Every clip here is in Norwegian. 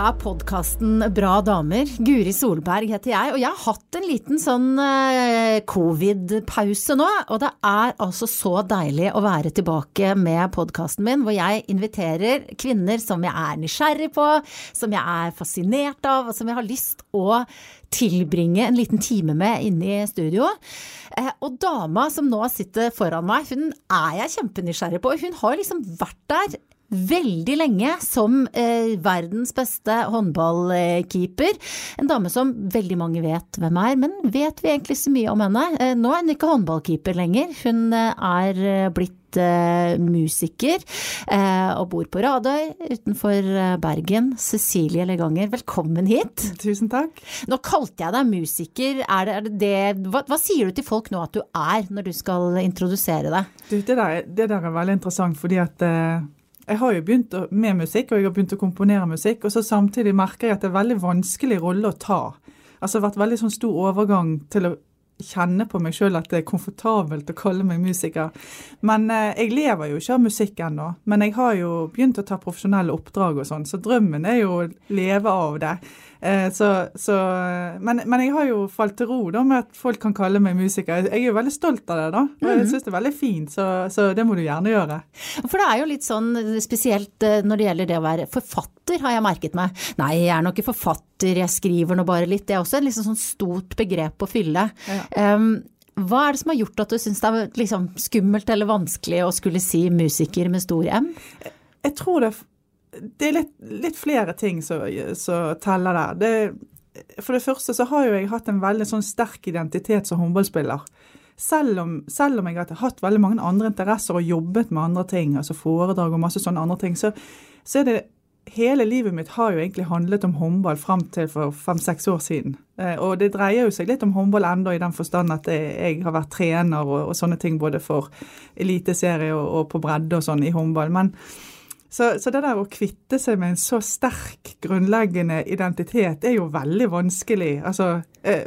er podkasten Bra damer. Guri Solberg heter jeg, og jeg har hatt en liten sånn eh, covid-pause nå. Og det er altså så deilig å være tilbake med podkasten min, hvor jeg inviterer kvinner som jeg er nysgjerrig på, som jeg er fascinert av, og som jeg har lyst å tilbringe en liten time med inne i studio. Eh, og dama som nå sitter foran meg, hun er jeg kjempenysgjerrig på. Hun har liksom vært der veldig lenge som eh, verdens beste håndballkeeper. En dame som veldig mange vet hvem er, men vet vi egentlig så mye om henne? Eh, nå er hun ikke håndballkeeper lenger. Hun eh, er eh, blitt eh, musiker eh, og bor på Radøy utenfor Bergen. Cecilie Leganger, velkommen hit. Tusen takk. Nå kalte jeg deg musiker. Er det, er det det, hva, hva, sier du til folk nå at du er, når du skal introdusere deg? Du, det, der, det, der, er veldig interessant, fordi at jeg har jo begynt med musikk, og jeg har begynt å komponere musikk. Og så samtidig merker jeg at det er veldig vanskelig rolle å ta. Altså det har vært veldig sånn stor overgang til å kjenne på meg sjøl at det er komfortabelt å kalle meg musiker. Men eh, jeg lever jo ikke av musikk ennå. Men jeg har jo begynt å ta profesjonelle oppdrag og sånn, så drømmen er jo å leve av det. Eh, så, så, men, men, jeg har jo falt til ro da med at folk kan kalle meg musiker. Jeg er jo veldig stolt av det, da. Og jeg mhm. syns det er veldig fint, så, så, det må du gjerne gjøre. For det er jo litt sånn spesielt eh, når det gjelder det å være forfatter, har jeg merket meg. Nei, jeg er nå ikke forfatter, jeg skriver nå bare litt. Det er også et liksom sånn stort begrep å fylle. Ja. Um, hva er det som har gjort at du syns det er liksom skummelt eller vanskelig å skulle si musiker med stor M? Jeg tror det det er litt, litt flere ting som teller der. Det, for det første så har jo jeg hatt en veldig sånn sterk identitet som håndballspiller. Selv om, selv om, jeg har hatt veldig mange andre interesser og jobbet med andre ting, altså foredrag og masse sånne andre ting, så, så er det Hele livet mitt har jo egentlig handlet om håndball fram til for fem-seks år siden. Eh, og det dreier jo seg litt om håndball ennå, i den forstand at jeg har vært trener og, og sånne ting både for eliteserie og, og på bredde og sånn i håndball. Men, så, så, det der å kvitte seg med en så sterk grunnleggende identitet er jo veldig vanskelig. Altså eh,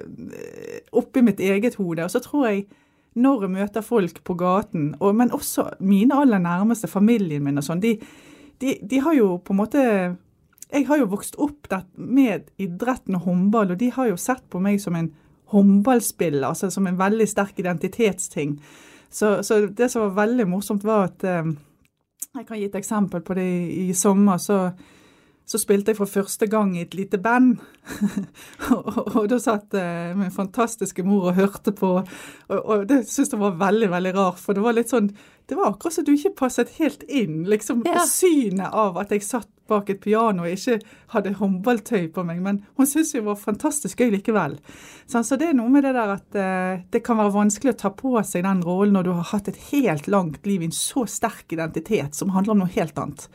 oppi mitt eget hode. Og så tror jeg når jeg møter folk på gaten, og, men også mine aller nærmeste, familien min og sånn, de, de, de, har jo på en måte Jeg har jo vokst opp med idretten og håndball, og de har jo sett på meg som en håndballspiller, altså som en veldig sterk identitetsting. Så, så det som var veldig morsomt, var at eh, jeg kan gi et eksempel på det. I, sommer så, så, spilte jeg for første gang i et lite band. og, og, og, da satt eh, min fantastiske mor og hørte på, og, og det syntes jeg var veldig, veldig rart. For det var litt sånn Det var akkurat som du ikke passet helt inn. Liksom ja. synet av at jeg satt bak et piano og ikke hadde håndballtøy på meg. Men hun syntes det var fantastisk gøy likevel. Så, så det er noe med det der at uh, det kan være vanskelig å ta på seg den rollen når du har hatt et helt langt liv i en så sterk identitet som handler om noe helt annet.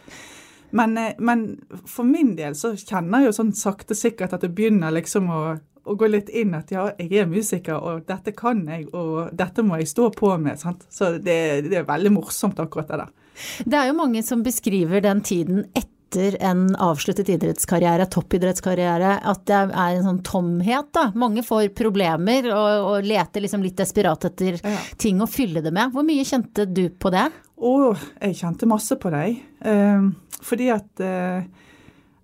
Men, uh, men for min del så kjenner jeg jo sånn sakte sikkert at det begynner liksom å, å gå litt inn at ja, jeg er musiker, og dette kan jeg, og dette må jeg stå på med. Sant? Så det, det er veldig morsomt, akkurat det der. Det er jo mange som beskriver den tiden etter en avsluttet idrettskarriere, toppidrettskarriere, at det er en sånn tomhet, da. Mange får problemer og, og leter liksom litt desperat etter ja. ting å fylle det med. Hvor mye kjente du på det? Å, jeg kjente masse på deg. Eh, fordi at eh,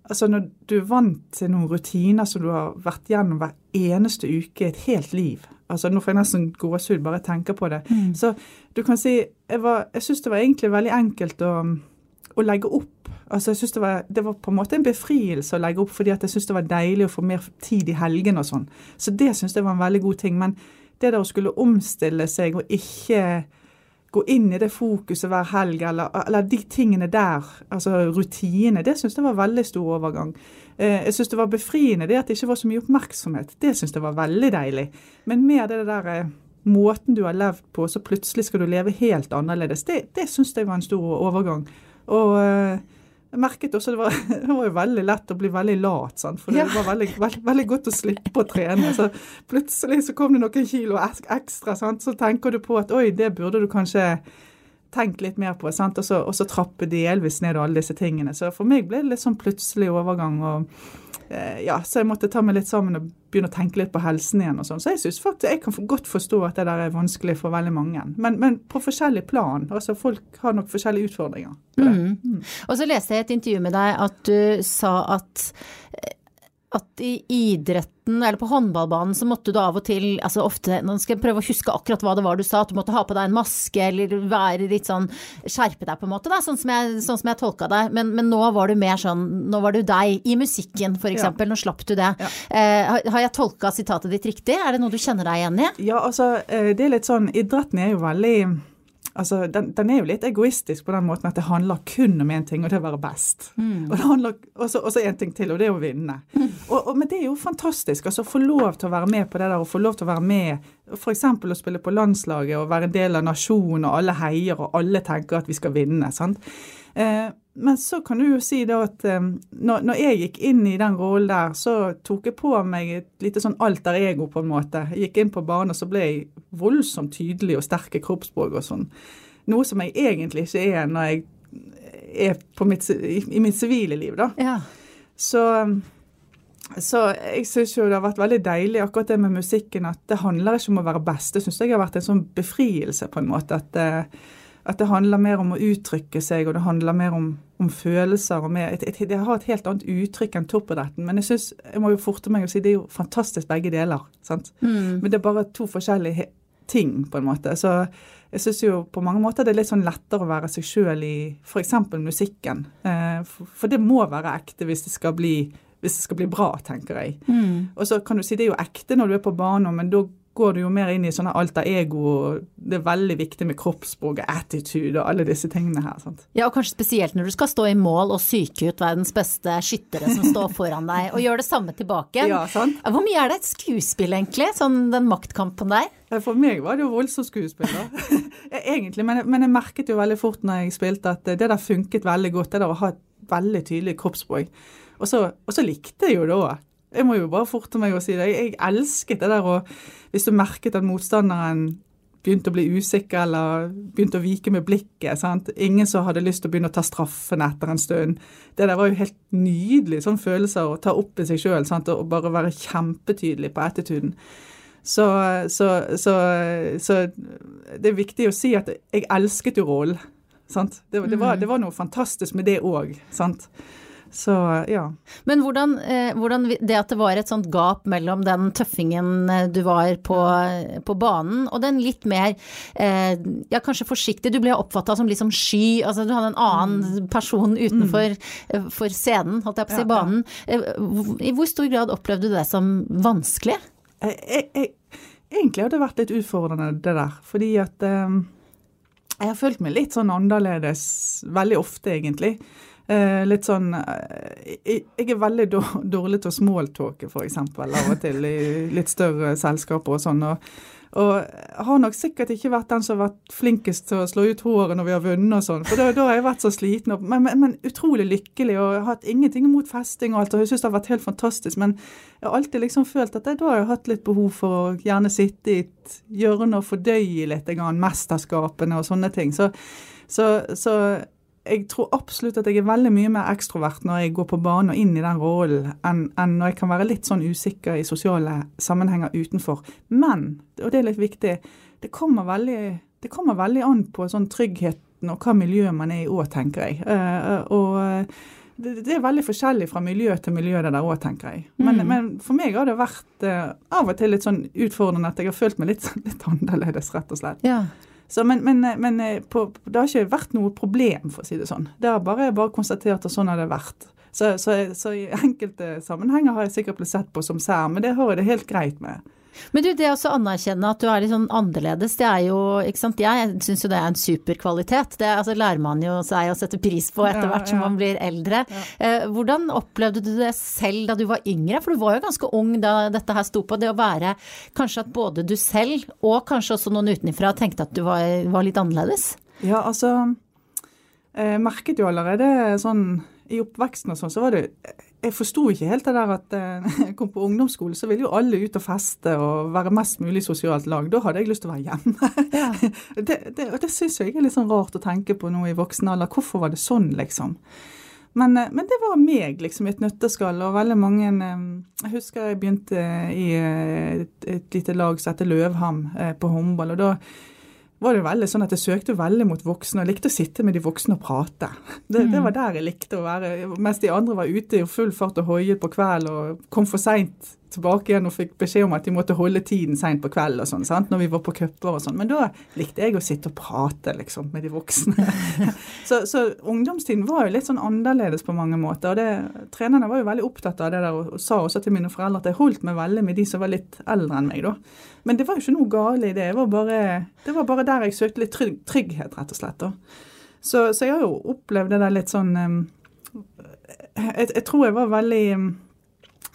altså når du er vant til noen rutiner som du har vært gjennom hver eneste uke et helt liv altså Nå får jeg nesten gåsehud bare jeg tenker på det. Mm. Så du kan si Jeg, var, jeg syns det var egentlig veldig enkelt å, å legge opp Altså, jeg synes det var, det var på en måte en befrielse å legge opp, fordi jeg syntes det var deilig å få mer tid i helgene og sånn. Så det syns jeg var en veldig god ting. Men det der å skulle omstille seg og ikke gå inn i det fokuset hver helg, eller, eller de tingene der, altså rutine, det syns jeg var veldig stor overgang. Eh, jeg syns det var befriende det at det ikke var så mye oppmerksomhet. Det syns jeg var veldig deilig. Men mer det der eh, måten du har levd på, så plutselig skal du leve helt annerledes. Det, det syns jeg var en stor overgang. Og eh, jeg merket også det var, det var veldig lett å bli veldig lat, sant? for det ja. var veldig, veldig, veldig, godt å slippe å trene. Så plutselig så kom det noen kilo ekstra, sant? så tenker du på at oi, det burde du kanskje tenkt litt mer på, sant? Og, så, og så trappe delvis ned alle disse tingene. Så for meg ble det litt sånn plutselig overgang. og eh, ja, Så jeg måtte ta meg litt sammen og begynne å tenke litt på helsen igjen. og sånn. Så jeg synes faktisk, jeg kan godt forstå at det der er vanskelig for veldig mange. Men, men på forskjellig plan. altså Folk har nok forskjellige utfordringer. Mm. Mm. Og så leste jeg et intervju med deg at du sa at at i idretten, eller på håndballbanen, så måtte du av og til, altså ofte Nå skal jeg prøve å huske akkurat hva det var du sa, at du måtte ha på deg en maske eller være litt sånn Skjerpe deg, på en måte, da, sånn som jeg, sånn som jeg tolka deg. Men, men, nå var du mer sånn Nå var du deg. I musikken, for eksempel. Ja. Nå slapp du det. Ja. Eh, har jeg tolka sitatet ditt riktig? Er det noe du kjenner deg igjen i? Ja, altså, eh, det er litt sånn Idretten er jo veldig altså, den, den, er jo litt egoistisk på den måten at det handler kun om én ting, og det er å være best. Mm. Og det handler også én ting til, og det er å vinne. Mm. Og, og, men det er jo fantastisk. altså Få lov til å være med på det der, og få lov til å være med f.eks. å spille på landslaget og være en del av nasjonen, og alle heier, og alle tenker at vi skal vinne. sant? Eh, men så kan du jo si da at eh, når, når, jeg gikk inn i den rollen der, så tok jeg på meg et lite sånn alter ego, på en måte. Jeg gikk inn på banen, og så ble jeg voldsomt tydelig og sterk i kroppsspråk og sånn. Noe som jeg egentlig ikke er når jeg er mitt, i, i, mitt sivile liv, da. Ja. Så, så jeg syns jo det har vært veldig deilig akkurat det med musikken, at det handler ikke om å være best. Det syns jeg har vært en sånn befrielse, på en måte. at uh, at det handler mer om å uttrykke seg, og det handler mer om, om følelser. og mer, et, et, Det har et helt annet uttrykk enn toppidretten. Men jeg synes, jeg må jo forte meg å si det er jo fantastisk begge deler. sant? Mm. Men det er bare to forskjellige ting, på en måte. Så jeg syns jo på mange måter det er litt sånn lettere å være seg sjøl i f.eks. musikken. Eh, for, det må være ekte hvis det skal bli, hvis det skal bli bra, tenker jeg. Mm. Og så kan du si det er jo ekte når du er på banen, men da går du jo mer inn i sånne alter ego, det er veldig viktig med kroppsspråk attitude og alle disse tingene her. sant? Ja, og kanskje spesielt når du skal stå i mål og psyke ut verdens beste skyttere som står foran deg, og gjør det samme tilbake. Ja, sant? Hvor mye er det et skuespill, egentlig, sånn den maktkampen der? For meg var det jo voldsomt skuespill, da. Egentlig, men, men, jeg merket jo veldig fort når jeg spilte at det der funket veldig godt, det der å ha et veldig tydelig kroppsspråk. Og så, og så likte jeg jo det òg. Jeg må jo bare forte meg å si det. Jeg, elsket det der å Hvis du merket at motstanderen begynte å bli usikker eller begynte å vike med blikket. Sant? Ingen som hadde lyst til å begynne å ta straffen etter en stund. Det der var jo helt nydelig sånn følelser å ta opp i seg sjøl og bare være kjempetydelig på attituden. Så, så, så, så, det er viktig å si at jeg elsket jo rollen. Det, det, var, det var noe fantastisk med det òg. sant? Så ja. Men hvordan, eh, hvordan, det at det var et sånt gap mellom den tøffingen eh, du var på, på banen, og den litt mer eh, ja, kanskje forsiktig Du ble oppfatta som liksom sky, altså du hadde en annen mm. person utenfor mm. for scenen, holdt jeg på å si, banen. I hvor stor grad opplevde du det som vanskelig? Jeg, jeg, egentlig har det vært litt utfordrende, det der. Fordi at jeg har følt meg litt sånn annerledes veldig ofte, egentlig. Eh, litt sånn eh, jeg, er veldig dårlig til å smalltalke, f.eks. Av og til i litt større selskaper og sånn. Og, og har nok sikkert ikke vært den som har vært flinkest til å slå ut håret når vi har vunnet og sånn. For da, da, har jeg vært så sliten. Men, men, men, utrolig lykkelig og har hatt ingenting imot festing og alt. Og jeg syns det har vært helt fantastisk. Men jeg har alltid liksom følt at jeg, da har jeg hatt litt behov for å gjerne sitte i et hjørne og fordøye litt mesterskapene og sånne ting. Så, så, så jeg tror absolutt at jeg er veldig mye mer ekstrovert når jeg går på banen og inn i den rollen, enn, enn når jeg kan være litt sånn usikker i sosiale sammenhenger utenfor. Men, og det er litt viktig, det kommer veldig, det kommer veldig an på sånn tryggheten og hva miljø man er i òg, tenker jeg. Uh, og det, det, er veldig forskjellig fra miljø til miljø det der òg, tenker jeg. Men, mm. men, for meg har det vært uh, av og til litt sånn utfordrende at jeg har følt meg litt, litt annerledes, rett og slett. Ja. Så, men, men, men eh, på, det har ikke vært noe problem, for å si det sånn. Det har bare, bare konstatert at sånn har det vært. Så, så, så, i enkelte sammenhenger har jeg sikkert blitt sett på som sær, men det har jeg det helt greit med. Men du, det å anerkjenne at du er litt sånn annerledes, det er jo, ikke sant, jeg syns jo det er en superkvalitet. Det altså, lærer man jo seg å sette pris på etter hvert ja, ja. som man blir eldre. Ja. Eh, hvordan opplevde du det selv da du var yngre? For du var jo ganske ung da dette her sto på. Det å være kanskje at både du selv og kanskje også noen utenfra tenkte at du var, var litt annerledes? Ja, altså Jeg merket jo allerede sånn i oppveksten og sånn, så var det jeg forsto ikke helt det der at eh, jeg kom på ungdomsskole, så ville jo alle ut og feste og være mest mulig sosialt lag. Da hadde jeg lyst til å være hjemme. Ja. det det, og det syns jeg er litt sånn rart å tenke på nå i voksen alder. Hvorfor var det sånn, liksom? Men, eh, men, det var meg, liksom, i et nøtteskall. Og veldig mange eh, Jeg husker jeg begynte i et, et lite lag som heter Løvham på håndball. og da var det veldig sånn at jeg søkte veldig mot voksne, og likte å sitte med de voksne og prate. Det, det, var mm. der jeg likte å være. Mens de andre var ute i full fart og hoiet på kveld og kom for seint tilbake igjen og fikk beskjed om at de måtte holde tiden seint på kvelden og sånn, sant? når vi var på cuper og sånn. Men da likte jeg å sitte og prate, liksom, med de voksne. så, så, ungdomstiden var jo litt sånn annerledes på mange måter. Og det, trenerne var jo veldig opptatt av det der, og sa også til mine foreldre at jeg holdt meg veldig med de som var litt eldre enn meg, da. Men det var jo ikke noe galt i det. Var bare, det var bare der jeg søkte litt trygg, trygghet, rett og slett. da. Så, så, jeg har jo opplevd det der litt sånn jeg, jeg, tror jeg var veldig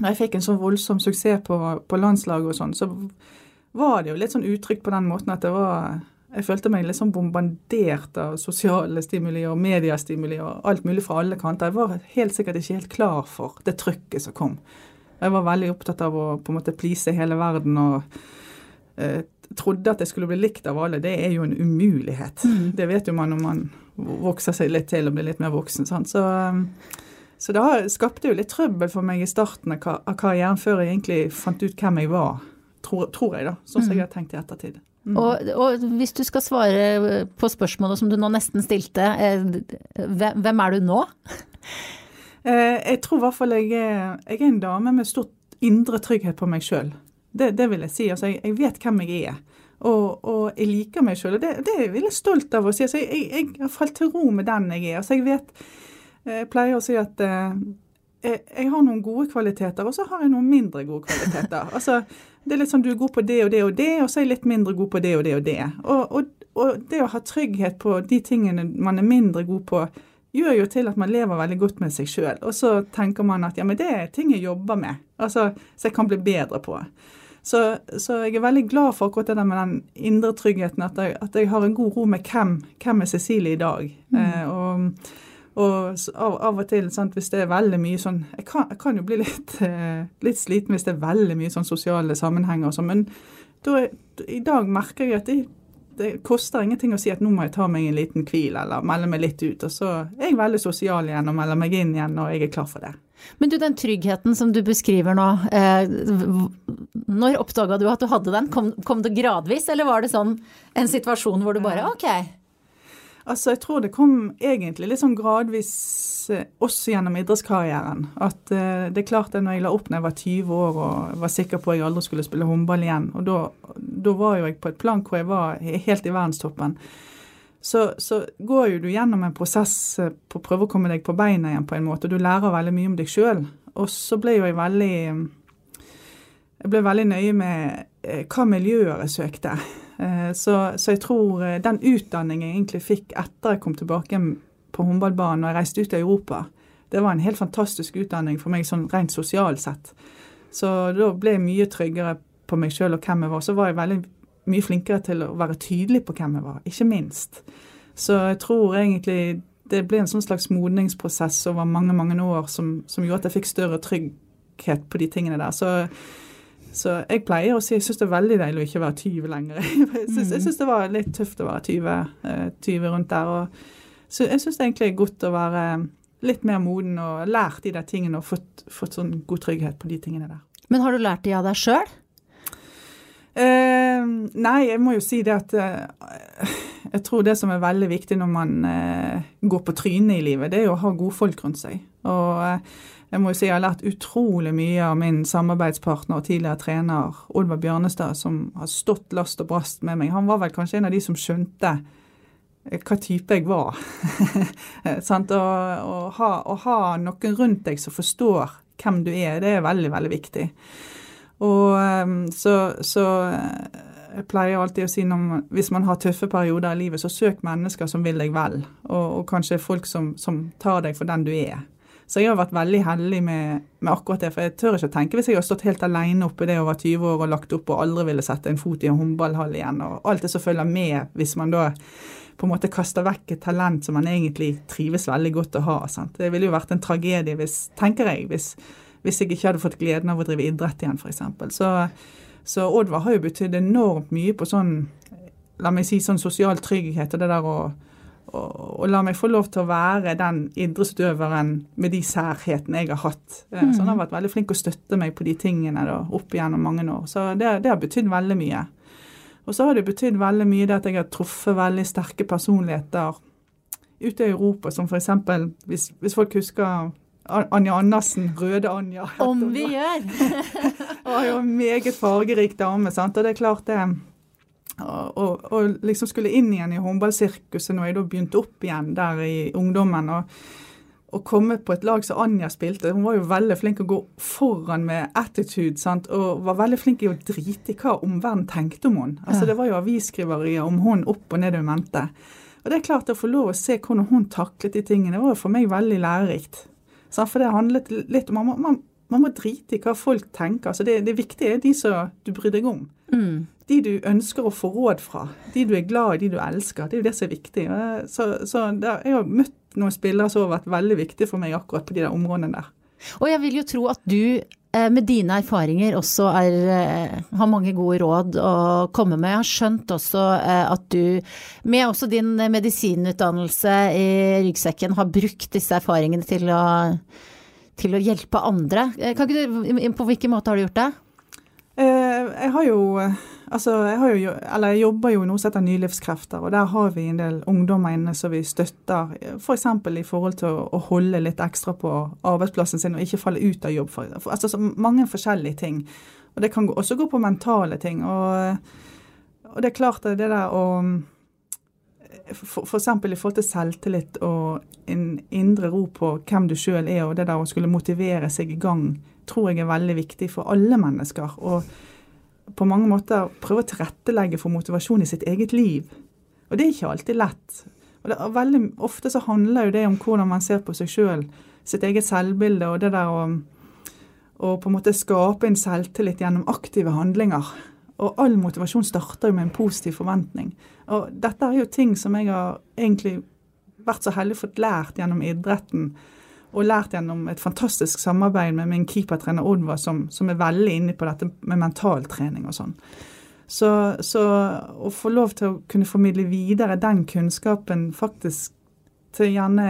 når jeg fikk en sånn voldsom suksess på, på landslaget og sånn, så var det jo litt sånn uttrykk på den måten at det var Jeg følte meg litt sånn bombardert av sosiale stimuli og mediestimuli og alt mulig fra alle kanter. Jeg var helt sikkert ikke helt klar for det trykket som kom. Jeg var veldig opptatt av å på en måte please hele verden og eh, trodde at jeg skulle bli likt av alle. Det er jo en umulighet. Mm. Det vet jo man når man vokser seg litt til og blir litt mer voksen. Sant? Så um, så det har, skapte jo litt trøbbel for meg i starten av karrieren før jeg egentlig fant ut hvem jeg var, tror, tror jeg, da. Sånn som jeg mm. har tenkt i ettertid. Mm. Og, og, hvis du skal svare på spørsmålet som du nå nesten stilte, eh, hvem er du nå? Eh, jeg tror i hvert fall jeg jeg er en dame med stort indre trygghet på meg sjøl. Det, det, vil jeg si. Altså, jeg, jeg vet hvem jeg er. Og, og, jeg liker meg sjøl, og det, det, er jeg veldig stolt av å si. Altså, jeg, jeg, har falt til ro med den jeg er. Altså, jeg vet jeg pleier å si at eh, jeg har noen gode kvaliteter, og så har jeg noen mindre gode kvaliteter. Altså, det er litt sånn du er god på det og det og det, og så er jeg litt mindre god på det og det og det. Og, og, og det å ha trygghet på de tingene man er mindre god på, gjør jo til at man lever veldig godt med seg sjøl. Og så tenker man at ja, men det er ting jeg jobber med, altså, så jeg kan bli bedre på. Så, så, jeg er veldig glad for akkurat det der med den indre tryggheten, at jeg, at jeg har en god ro med hvem, hvem er Cecilie i dag. Mm. Eh, og og av, av og til, sant, hvis det er veldig mye sånn Jeg kan, jeg kan jo bli litt, eh, litt, sliten hvis det er veldig mye sånn sosiale sammenhenger og sånn, men da, i dag merker jeg at det, det, koster ingenting å si at nå må jeg ta meg en liten hvil eller melde meg litt ut. Og så er jeg veldig sosial igjen og melder meg inn igjen når jeg er klar for det. Men du, den tryggheten som du beskriver nå, eh, når oppdaga du at du hadde den? Kom, kom, det gradvis, eller var det sånn en situasjon hvor du bare ok, Altså, Jeg tror det kom egentlig litt sånn gradvis eh, også gjennom idrettskarrieren. At uh, det er klart at når jeg la opp når jeg var 20 år og var sikker på at jeg aldri skulle spille håndball igjen, og da var jo jeg på et plan hvor jeg var helt i verdenstoppen, så, så, går jo du gjennom en prosess eh, på å prøve å komme deg på beina igjen på en måte, og du lærer veldig mye om deg sjøl. Og så ble jo jeg veldig jeg ble veldig nøye med hva miljøer jeg søkte. Eh, så, så, jeg tror eh, den utdanningen jeg egentlig fikk etter jeg kom tilbake på håndballbanen og jeg reiste ut i Europa, det var en helt fantastisk utdanning for meg sånn rent sosialt sett. Så da ble jeg mye tryggere på meg sjøl og hvem jeg var. Så var jeg veldig mye flinkere til å være tydelig på hvem jeg var, ikke minst. Så jeg tror egentlig det ble en sånn slags modningsprosess over mange, mange år som, som gjorde at jeg fikk større trygghet på de tingene der. Så så jeg pleier å si jeg syns det er veldig deilig å ikke være 20 lenger. Jeg syns, det var litt tøft å være 20, 20 eh, rundt der. Og så jeg syns det egentlig er godt å være litt mer moden og lært de der tingene og fått, fått sånn god trygghet på de tingene der. Men har du lært de av deg sjøl? Eh, nei, jeg må jo si det at eh, jeg tror det som er veldig viktig når man eh, går på trynet i livet, det er jo å ha gode folk rundt seg. Og eh, jeg må jo si jeg har lært utrolig mye av min samarbeidspartner og tidligere trener Olvar Bjørnestad, som har stått last og brast med meg. Han var vel kanskje en av de som skjønte eh, hva type jeg var. å, ha, ha, noen rundt deg som forstår hvem du er, det er veldig, veldig viktig. Og ehm, så, så eh, jeg pleier alltid å si når, hvis man har tøffe perioder i livet, så søk mennesker som vil deg vel, og, og kanskje folk som, som tar deg for den du er. Så jeg har vært veldig heldig med, med, akkurat det. For jeg tør ikke tenke hvis jeg har stått helt alene oppe i det over 20 år og lagt opp og aldri ville sette en fot i en håndballhall igjen, og alt det som følger med hvis man da på en måte kaster vekk et talent som man egentlig trives veldig godt å ha. Sant? Det ville jo vært en tragedie hvis, tenker jeg, hvis, hvis jeg ikke hadde fått gleden av å drive idrett igjen, f.eks. Så, så Oddvar har jo betydd enormt mye på sånn, la meg si, sånn sosial trygghet og det der å og, la meg få lov til å være den idrettsutøveren med de særhetene jeg har hatt. Mm. Så han har vært veldig flink å støtte meg på de tingene da, opp igjennom mange år. Så det, det har betydd veldig mye. Og så har det betydd veldig mye det at jeg har truffet veldig sterke personligheter ute i Europa, som f.eks. Hvis, hvis folk husker Anja Andersen, Røde Anja. Om vi gjør! og jo en meget fargerik dame. sant? Og det er klart det å liksom skulle inn igjen i håndballsirkuset når jeg da begynte opp igjen der i ungdommen. og å komme på et lag som Anja spilte. Hun var jo veldig flink å gå foran med attitude, sant? og var veldig flink i å drite i hva omverdenen tenkte om henne. Altså, Det var jo avisskriverier om hun opp og ned i mente. Og det er klart Å få lov å se hvordan hun taklet de tingene, var jo for meg veldig lærerikt. For det handlet litt om man, man, man, må drite i hva folk tenker. Altså det, det viktige er de som du bryr deg om. Mm de du ønsker å få råd fra, de du er glad i, de du elsker. Det er jo det som er viktig. Så, så der, Jeg har møtt noen spillere som har vært veldig viktige for meg akkurat på de der områdene der. Og jeg vil jo tro at du eh, med dine erfaringer også er, eh, har mange gode råd å komme med. Jeg har skjønt også eh, at du, med også din medisinutdannelse i ryggsekken, har brukt disse erfaringene til å, til å hjelpe andre. Du, på hvilken måte har du gjort det? Jeg har jo Altså, jeg, jo, eller jeg, jobber jo i noe som heter Nylivskrefter, og der har vi en del ungdommer inne som vi støtter. F.eks. For i forhold til å, å, holde litt ekstra på arbeidsplassen sin og ikke falle ut av jobb. For, for, altså, mange forskjellige ting. Og det kan også gå på mentale ting. Og, og det er klart det der å F.eks. For i forhold til selvtillit og en indre ro på hvem du sjøl er, og det der å skulle motivere seg i gang, tror jeg er veldig viktig for alle mennesker. og på mange måter prøve å tilrettelegge for motivasjon i sitt eget liv. Og det er ikke alltid lett. Og det er veldig Ofte så handler jo det om hvordan man ser på seg sjøl, sitt eget selvbilde, og det der å, å på en måte skape en selvtillit gjennom aktive handlinger. Og all motivasjon starter jo med en positiv forventning. Og dette er jo ting som jeg har egentlig vært så heldig fått lært gjennom idretten og lært gjennom et fantastisk samarbeid med min keepertrener Oddvar, som, som, er veldig inne på dette med mentaltrening og sånn. Så, så, å få lov til å kunne formidle videre den kunnskapen faktisk til gjerne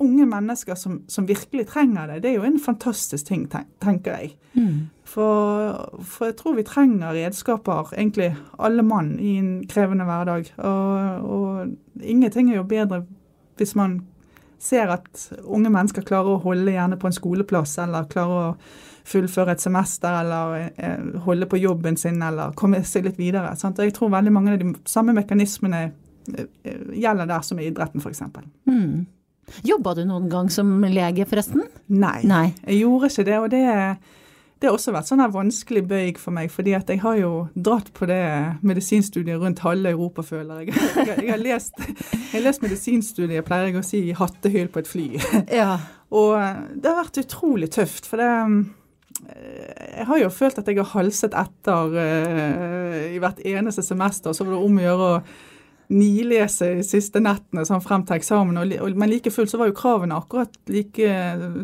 unge mennesker som, som, virkelig trenger det, det er jo en fantastisk ting, tenker jeg. Mm. For, for, jeg tror vi trenger redskaper, egentlig alle mann, i en krevende hverdag. Og, og ingenting er jo bedre hvis man ser at unge mennesker klarer å holde gjerne på en skoleplass, eller klarer å fullføre et semester, eller eh, holde på jobben sin, eller komme seg litt videre. Sant? Jeg tror veldig mange av de samme mekanismene eh, gjelder der som i idretten, f.eks. Mm. Jobba du noen gang som lege, forresten? Nei, Nei. jeg gjorde ikke det. og det er det har også vært sånn her vanskelig bøyg for meg, fordi at jeg har jo dratt på det medisinstudiet rundt halve Europa, føler jeg. Jeg, jeg, jeg har lest, lest medisinstudiet, pleier jeg å si, i hattehyll på et fly. Ja. Og det har vært utrolig tøft, for det eh, jeg har jo følt at jeg har halset etter uh, i hvert eneste semester. Så var det om å gjøre å nilese de siste nettene sånn frem til eksamen. Og, men like fullt så var jo kravene akkurat like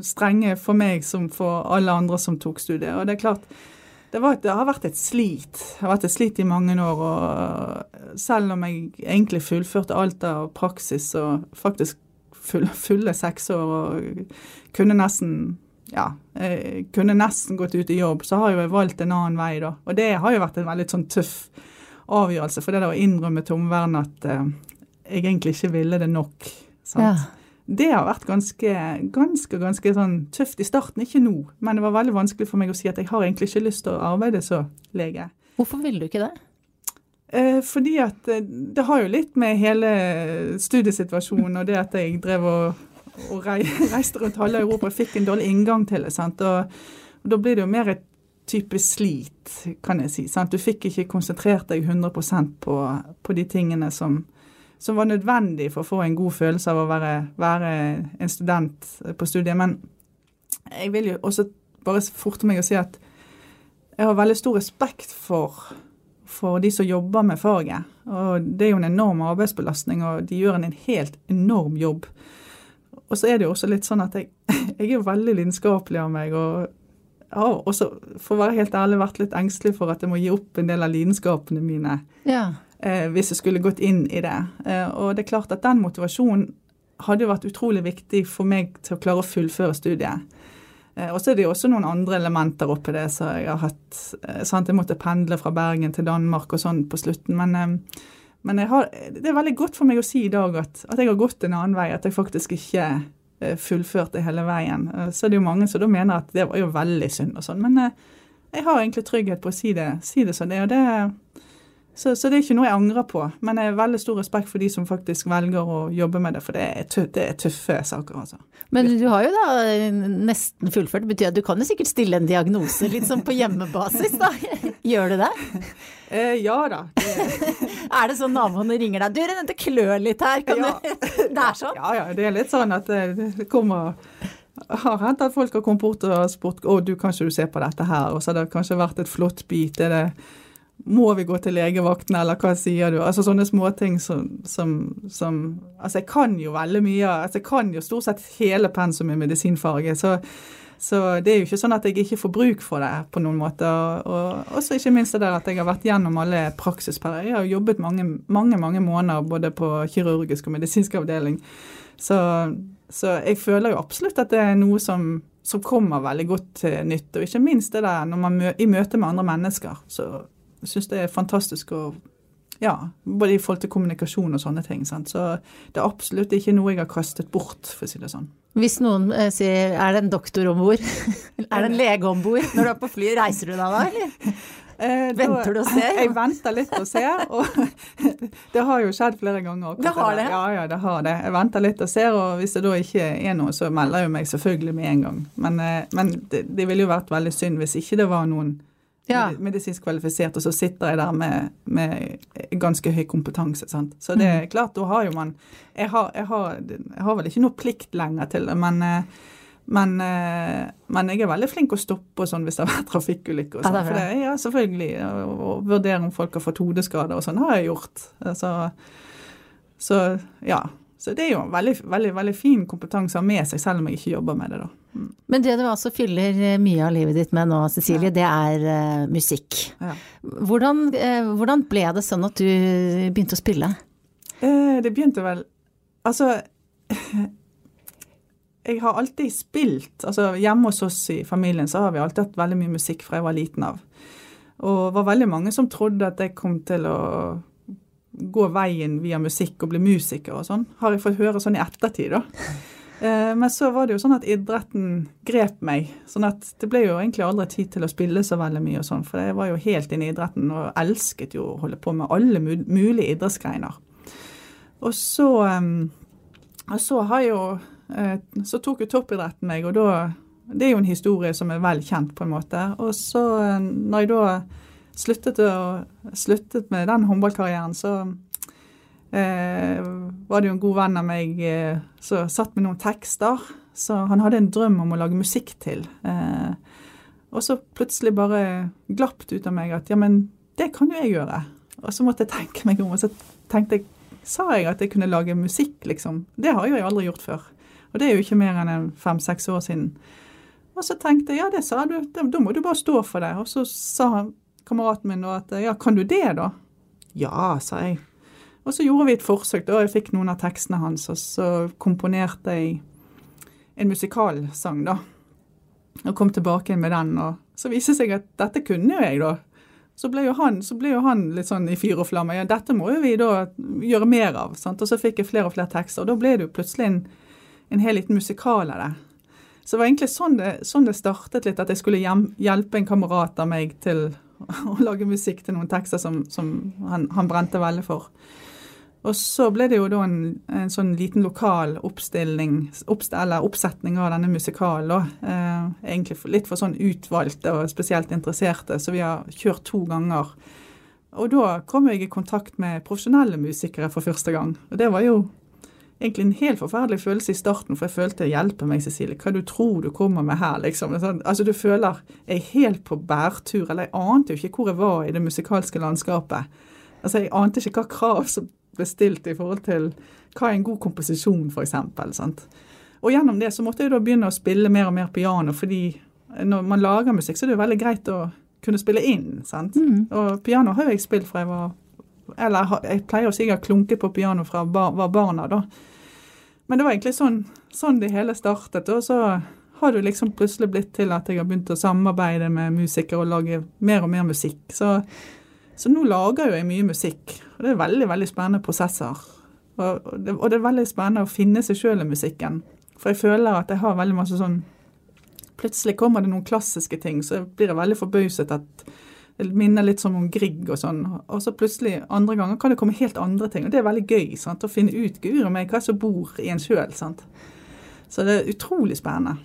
strenge for meg som for alle andre som tok studiet. Og det er klart, det, var, det, har vært et slit. Det har vært et slit i mange år. og Selv om jeg egentlig fullførte alt av praksis og faktisk full, fulle seks år og kunne nesten ja, jeg kunne nesten gått ut i jobb, så har jo jeg valgt en annen vei, da. Og det har jo vært en veldig sånn tøff avgjørelse. For det der å innrømme til omverdenen at uh, jeg egentlig ikke ville det nok. Ja. Det har vært ganske, ganske, ganske sånn tøft i starten. Ikke nå, men det var veldig vanskelig for meg å si at jeg har egentlig ikke lyst til å arbeide som lege. Hvorfor ville du ikke det? Eh, fordi at eh, det har jo litt med hele studiesituasjonen og det at jeg drev og, og reiste rundt halve Europa og fikk en dårlig inngang til det. sant? Og, og Da blir det jo mer et type slit, kan jeg si. Sant? Du fikk ikke konsentrert deg 100 på, på de tingene som, som var nødvendig for å få en god følelse av å være, være en student på studiet. Men jeg vil jo også bare forte meg å si at jeg har veldig stor respekt for, for de som jobber med faget. Og det er jo en enorm arbeidsbelastning, og de gjør en helt enorm jobb. Og så er det jo også litt sånn at jeg, jeg er jo veldig lidenskapelig av meg. og har også, for å være helt ærlig, vært litt engstelig for at jeg må gi opp en del av lidenskapene mine. Ja. Eh, hvis jeg skulle gått inn i det. Eh, og det er klart at den motivasjonen hadde jo vært utrolig viktig for meg til å klare å fullføre studiet. Eh, og så er det jo også noen andre elementer oppi det. så Jeg har hatt, eh, sant, jeg måtte pendle fra Bergen til Danmark og sånn på slutten. Men, eh, men har, det er veldig godt for meg å si i dag at, at jeg har gått en annen vei. At jeg faktisk ikke fullførte hele veien. Så det er jo mange som da mener at det var jo veldig synd og sånn. Men jeg har egentlig trygghet på å si det, si det som det er. og det så, så, det er ikke noe jeg angrer på. Men jeg har veldig stor respekt for de som faktisk velger å jobbe med det, for det er, tøffe, det er tøffe saker, altså. Men du har jo da nesten fullført. Det betyr at du kan jo sikkert stille en diagnose litt sånn på hjemmebasis, da? Gjør du det? Eh, ja da. Det... er det sånn naboene ringer deg 'du det klør litt her', kan ja. du Det er sånn? Ja ja, det er litt sånn at det kommer har hendt at folk har kommet bort og spurt 'Å, du, kan ikke du se på dette her?' Og så har det kanskje vært et flott bit. Er det må vi gå til legevakten, eller hva sier du? Altså sånne småting som, som, som Altså, jeg kan jo veldig mye. altså Jeg kan jo stort sett hele pensum i medisinfaget. Så, så det er jo ikke sånn at jeg ikke får bruk for det på noen måte. Og, og også ikke minst det der at jeg har vært gjennom alle praksisperioder. Jeg har jobbet mange, mange, mange måneder både på kirurgisk og medisinsk avdeling. Så, så jeg føler jo absolutt at det er noe som som kommer veldig godt til nytte. Og ikke minst det der når man mø i møte med andre mennesker, så jeg syns det er fantastisk å ja, både i forhold til kommunikasjon og sånne ting. Sant? Så det er absolutt ikke noe jeg har kastet bort, for å si det sånn. Hvis noen eh, sier er det en doktor om bord, er det en lege om bord når du er på fly, reiser du deg da, eller? Eh, venter du og ser? Jeg venter litt og ser, og det har jo skjedd flere ganger. Det har det? Ja, ja, det har det. Jeg venter litt og ser, og hvis det da ikke er noe, så melder jeg meg selvfølgelig med en gang. Men, eh, men det, det ville jo vært veldig synd hvis ikke det var noen ja. medisinsk kvalifisert, og så sitter jeg der med, med ganske høy kompetanse. Sant? Så det er mm. klart, da har jo man jeg har, jeg, har, jeg har, vel ikke noe plikt lenger til det, men, eh, men, eh, men jeg er veldig flink å stoppe og sånn hvis det har vært trafikkulykker. Og sånn, for det, ja, selvfølgelig. Å vurdere om folk har fått hodeskader og sånn har jeg gjort. Så, så ja. Så det er jo veldig, veldig, veldig fin kompetanse å ha med seg, selv om jeg ikke jobber med det. da. Men det du altså fyller eh, mye av livet ditt med nå, Cecilie, det er uh, musikk. Ja. Hvordan, uh, hvordan, ble det sånn at du begynte å spille? Uh, det begynte vel Altså Jeg har alltid spilt. altså Hjemme hos oss i familien så har vi alltid hatt veldig mye musikk fra jeg var liten av. Og det var veldig mange som trodde at jeg kom til å gå veien via musikk og bli musiker og sånn. Har jeg fått høre sånn i ettertid, da. Eh, men så var det jo sånn at idretten grep meg. sånn at det ble jo egentlig aldri tid til å spille så veldig mye og sånn. For jeg var jo helt inne i idretten og elsket jo å holde på med alle mulige idrettsgreiner. Og så, og så har jo eh, Så tok jo toppidretten meg, og da Det er jo en historie som er vel kjent, på en måte. Og så, eh, når jeg da sluttet, å, sluttet med den håndballkarrieren, så eh, var det jo en god venn av meg eh, som satt med noen tekster. Så han hadde en drøm om å lage musikk til. Eh, og så plutselig bare glapp det ut av meg at ja, men det kan jo jeg gjøre. Og så måtte jeg tenke meg om, og så tenkte jeg Sa jeg at jeg kunne lage musikk, liksom? Det har jo jeg aldri gjort før. Og det er jo ikke mer enn fem-seks år siden. Og så tenkte jeg ja, det sa du, da må du bare stå for det. Og så sa kameraten min at ja, kan du det, da? Ja, sa jeg. Og så gjorde vi et forsøk. da Jeg fikk noen av tekstene hans, og så komponerte jeg en musikalsang, da. Og kom tilbake med den. Og så viste seg at dette kunne jo jeg, da. Så ble jo han, ble jo han litt sånn i fyr og flamme. Ja, dette må jo vi da gjøre mer av. sant? Og så fikk jeg flere og flere tekster. Og da ble det jo plutselig en, en hel liten musikal av det. Så det var egentlig sånn det, sånn det startet litt, at jeg skulle hjelpe en kamerat av meg til å lage musikk til noen tekster som, som han, han, brente veldig for. Og så ble det jo da en, en sånn liten lokal oppstilling, oppst eller oppsetning av denne musikalen. Eh, egentlig for, litt for sånn utvalgte og spesielt interesserte, så vi har kjørt to ganger. og da kom jeg i kontakt med profesjonelle musikere for første gang. Og det var jo egentlig en helt forferdelig følelse i starten, for jeg følte 'hjelpe meg, Cecilie', hva du tror du kommer med her', liksom. Sånn, altså du føler jeg er helt på bærtur, eller jeg ante jo ikke hvor jeg var i det musikalske landskapet. Altså jeg ante ikke hva krav som ble stilt i forhold til hva er en god komposisjon, f.eks. Og gjennom det så måtte jeg da begynne å spille mer og mer piano, fordi når man lager musikk, så er det jo veldig greit å kunne spille inn. sant? Mm. Og piano har jo jeg spilt fra jeg var eller jeg pleier å si jeg har klunket på piano fra bar, var barna, da. Men det var egentlig sånn, sånn det hele startet. Og så har det liksom plutselig blitt til at jeg har begynt å samarbeide med musikere og lage mer og mer musikk. Så, så nå lager jo jeg mye musikk, og det er veldig, veldig spennende prosesser. Og, det, og det, er veldig spennende å finne seg sjøl i musikken. For jeg føler at jeg har veldig masse sånn Plutselig kommer det noen klassiske ting, så blir jeg veldig forbauset at det minner litt sånn om Grieg og sånn. Og så plutselig andre ganger kan det komme helt andre ting. Og det er veldig gøy sant? å finne ut guri meg hva som bor i en sjøl. Så det er utrolig spennende.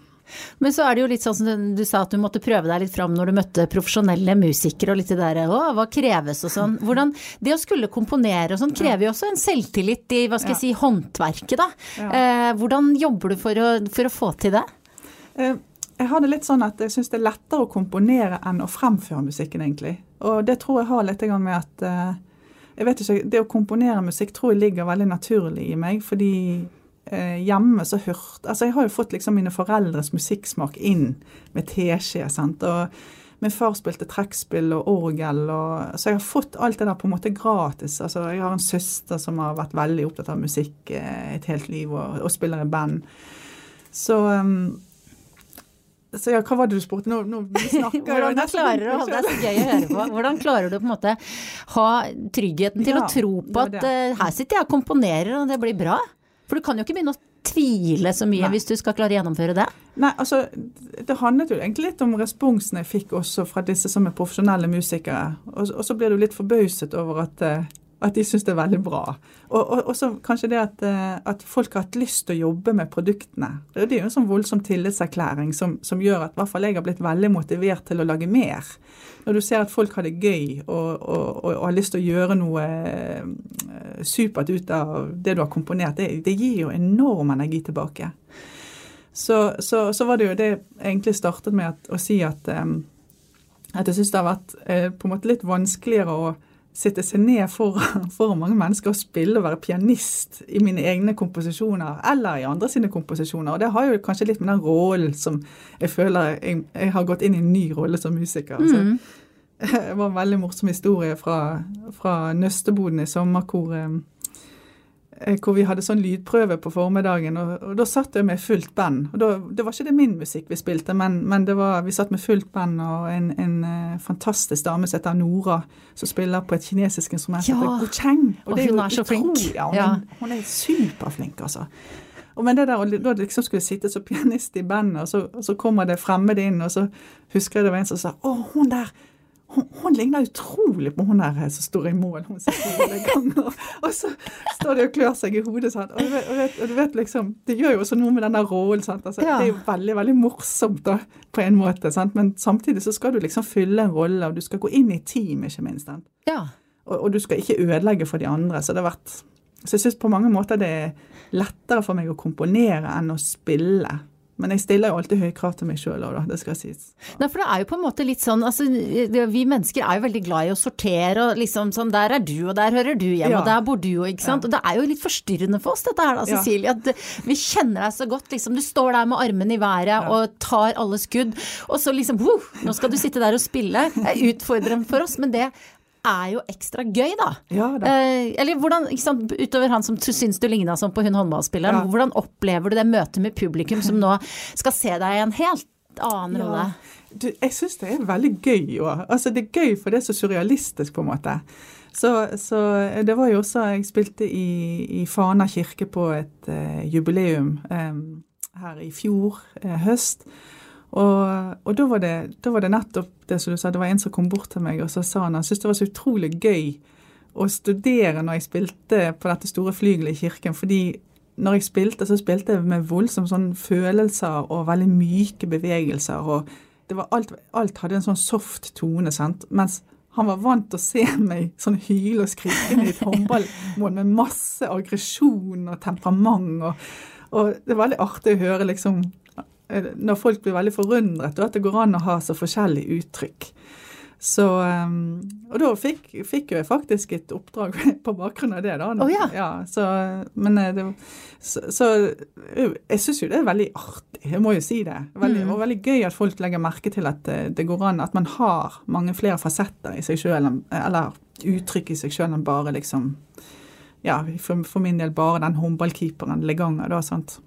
Men så er det jo litt sånn som du sa at du måtte prøve deg litt fram når du møtte profesjonelle musikere og litt det derre å, hva kreves og sånn. Hvordan, det å skulle komponere og sånn krever jo også en selvtillit i hva skal jeg si, håndverket, da. Eh, hvordan jobber du for å, for å få til det? Eh, jeg har det litt sånn at jeg syns det er lettere å komponere enn å fremføre musikken, egentlig. Og det tror jeg har litt med at uh, jeg vet ikke, Det å komponere musikk tror jeg ligger veldig naturlig i meg, fordi hjemme så hørt Altså, jeg har jo fått liksom mine foreldres musikksmak inn med teskje, sant. og Min far spilte trekkspill og orgel, og, så jeg har fått alt det der på en måte gratis. Altså, Jeg har en søster som har vært veldig opptatt av musikk uh, et helt liv, og, og spiller i band. Så um, så ja, hva var det du spurte? Nå, nå snakker Hvordan klarer du å ha det så gøy å høre på? Hvordan klarer du på en måte ha tryggheten til ja, å tro på at uh, her sitter jeg og komponerer og det blir bra? For du kan jo ikke begynne å tvile så mye Nei. hvis du skal klare å gjennomføre det? Nei, altså det handlet jo egentlig litt om responsen jeg fikk også fra disse som er profesjonelle musikere. Og, og så blir du litt forbauset over at uh, at de syns det er veldig bra. Og også kanskje det at, eh, at, folk har hatt lyst til å jobbe med produktene. Det er jo en sånn voldsom tillitserklæring som, som gjør at i hvert fall jeg har blitt veldig motivert til å lage mer. Når du ser at folk har det gøy og, og, og har lyst til å gjøre noe eh, supert ut av det du har komponert, det, det gir jo enorm energi tilbake. Så, så, så, var det jo det jeg egentlig startet med at, å si at, um, at jeg syns det har vært uh, på en måte litt vanskeligere å sitte seg ned foran for mange mennesker og spille og være pianist i mine egne komposisjoner eller i andre sine komposisjoner. Og det har jo kanskje litt med den rollen som jeg føler jeg, jeg har gått inn i en ny rolle som musiker. Mm. det var en veldig morsom historie fra, fra Nøsteboden i sommer hvor Eh, vi hadde sånn lydprøve på formiddagen. Og, og da satt jeg med fullt band. og da, Det var ikke det min musikk vi spilte, men, men var, vi satt med fullt band og en, en uh, fantastisk dame som heter Nora, som spiller på et kinesisk instrument som ja. heter gocheng. Og, og det hun er så flink. Ja, hun, ja. hun, er superflink, altså. Og men det der, og da liksom skulle sitte som pianist i bandet, og så, og så kommer det fremmede inn, og så husker jeg det var en som sa 'Å, hun der' hun, hun, ligner utrolig på hun der eh, som står i mål. hun ganger. Og så står de og klør seg i hodet. Sant? Og, du vet, og, du vet liksom, Det gjør jo også noe med den der rollen. Altså, ja. Det er jo veldig veldig morsomt da, på en måte. Sant? Men samtidig så skal du liksom fylle en rolle, og du skal gå inn i team, ikke minst. Ja. Og, og, du skal ikke ødelegge for de andre. Så det har vært så jeg syns på mange måter det er lettere for meg å komponere enn å spille. Men jeg stiller jo alltid høye krav til meg sjøl òg, da. Det skal sies. Nei, for det er jo på en måte litt sånn altså vi mennesker er jo veldig glad i å sortere og liksom sånn der er du, og der hører du hjem, ja. og der bor du, og ikke sant. Ja. Og det er jo litt forstyrrende for oss dette her da, Cecilie. At vi kjenner deg så godt, liksom. Du står der med armene i været ja. og tar alle skudd, og så liksom wow, nå skal du sitte der og spille. Det er utfordrende for oss, men det er jo ekstra gøy, da. Ja, da. Eh, eller hvordan, sant, utover han som syns du ligna sånn på hun håndballspilleren, ja. hvordan opplever du det møtet med publikum som nå skal se deg i en helt annen rolle? Du, jeg syns det er veldig gøy òg. Altså, det er gøy for det er så surrealistisk, på en måte. Så, så, det var jo også Jeg spilte i, i Fana kirke på et uh, jubileum um, her i fjor uh, høst. Og, og da, var det, da, var det, nettopp det som du sa, det var en som kom bort til meg og så sa han han syntes det var så utrolig gøy å studere når jeg spilte på dette store flygelet i kirken. fordi når jeg spilte, så spilte jeg med voldsomme sånn følelser og veldig myke bevegelser. og det var alt, alt hadde en sånn soft tone. sant? Mens han var vant til å se meg sånn hyle og skrike i et håndballmål med masse aggresjon og temperament. Og, og, det er veldig artig å høre liksom når folk blir veldig forundret, og at det går an å ha så forskjellige uttrykk. Så, um, og da fikk, fikk jeg faktisk et oppdrag på bakgrunn av det. da. Oh, ja. Ja, så, men eh, det, så, så jeg syns jo det er veldig artig, jeg må jo si det. Veldig, mm. Og veldig gøy at folk legger merke til at det, det, går an, at man har mange flere fasetter i seg sjøl, eller uttrykk i seg sjøl enn bare liksom Ja, for, for, min del bare den håndballkeeperen Leganger, da. sant?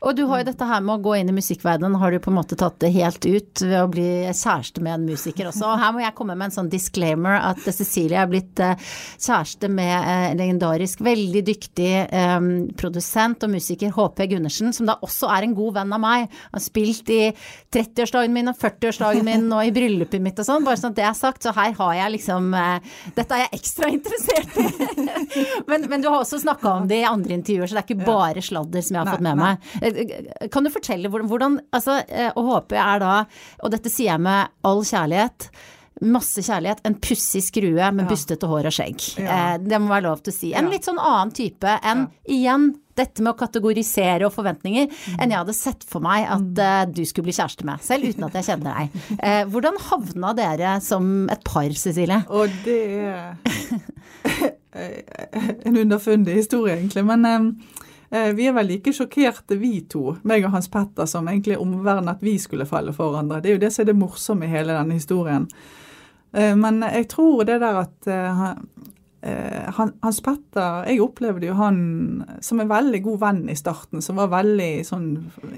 Og du har jo dette her med å gå inn i musikkverdenen, har du på en måte tatt det helt ut ved å bli kjæreste med en musiker også. Og her må jeg komme med en sånn disclaimer at Cecilie er blitt eh, kjæreste med en eh, legendarisk, veldig dyktig um, produsent og musiker HP Gundersen, som da også er en god venn av meg. Han Har spilt i 30-årsdagen min og 40-årsdagen min og i bryllupet mitt og sånn, bare sånn at det er sagt. Så her har jeg liksom uh, Dette er jeg ekstra interessert i. men, men, du har også snakka om det i andre intervjuer, så det er ikke bare sladder som jeg har fått med meg. Kan du fortelle hvordan, altså, eh, Å håpe er da, og dette sier jeg med all kjærlighet, masse kjærlighet, en pussig skrue med ja. bustete hår og skjegg. Ja. Eh, det må være lov til å si. En litt sånn annen type enn igjen dette med å kategorisere og forventninger mm. enn jeg hadde sett for meg at uh, du skulle bli kjæreste med, selv uten at jeg kjenner deg. Uh, hvordan havna dere som et par, Cecilie? Og det er en underfundig historie, egentlig. Men um, Eh, vi er vel like sjokkerte, vi to, meg og Hans Petter, som egentlig omverdenen at vi skulle falle for hverandre. Det er jo det som er det morsomme i hele denne historien. Eh, men jeg tror det der at eh, Hans Petter Jeg opplevde jo han som en veldig god venn i starten, som var veldig sånn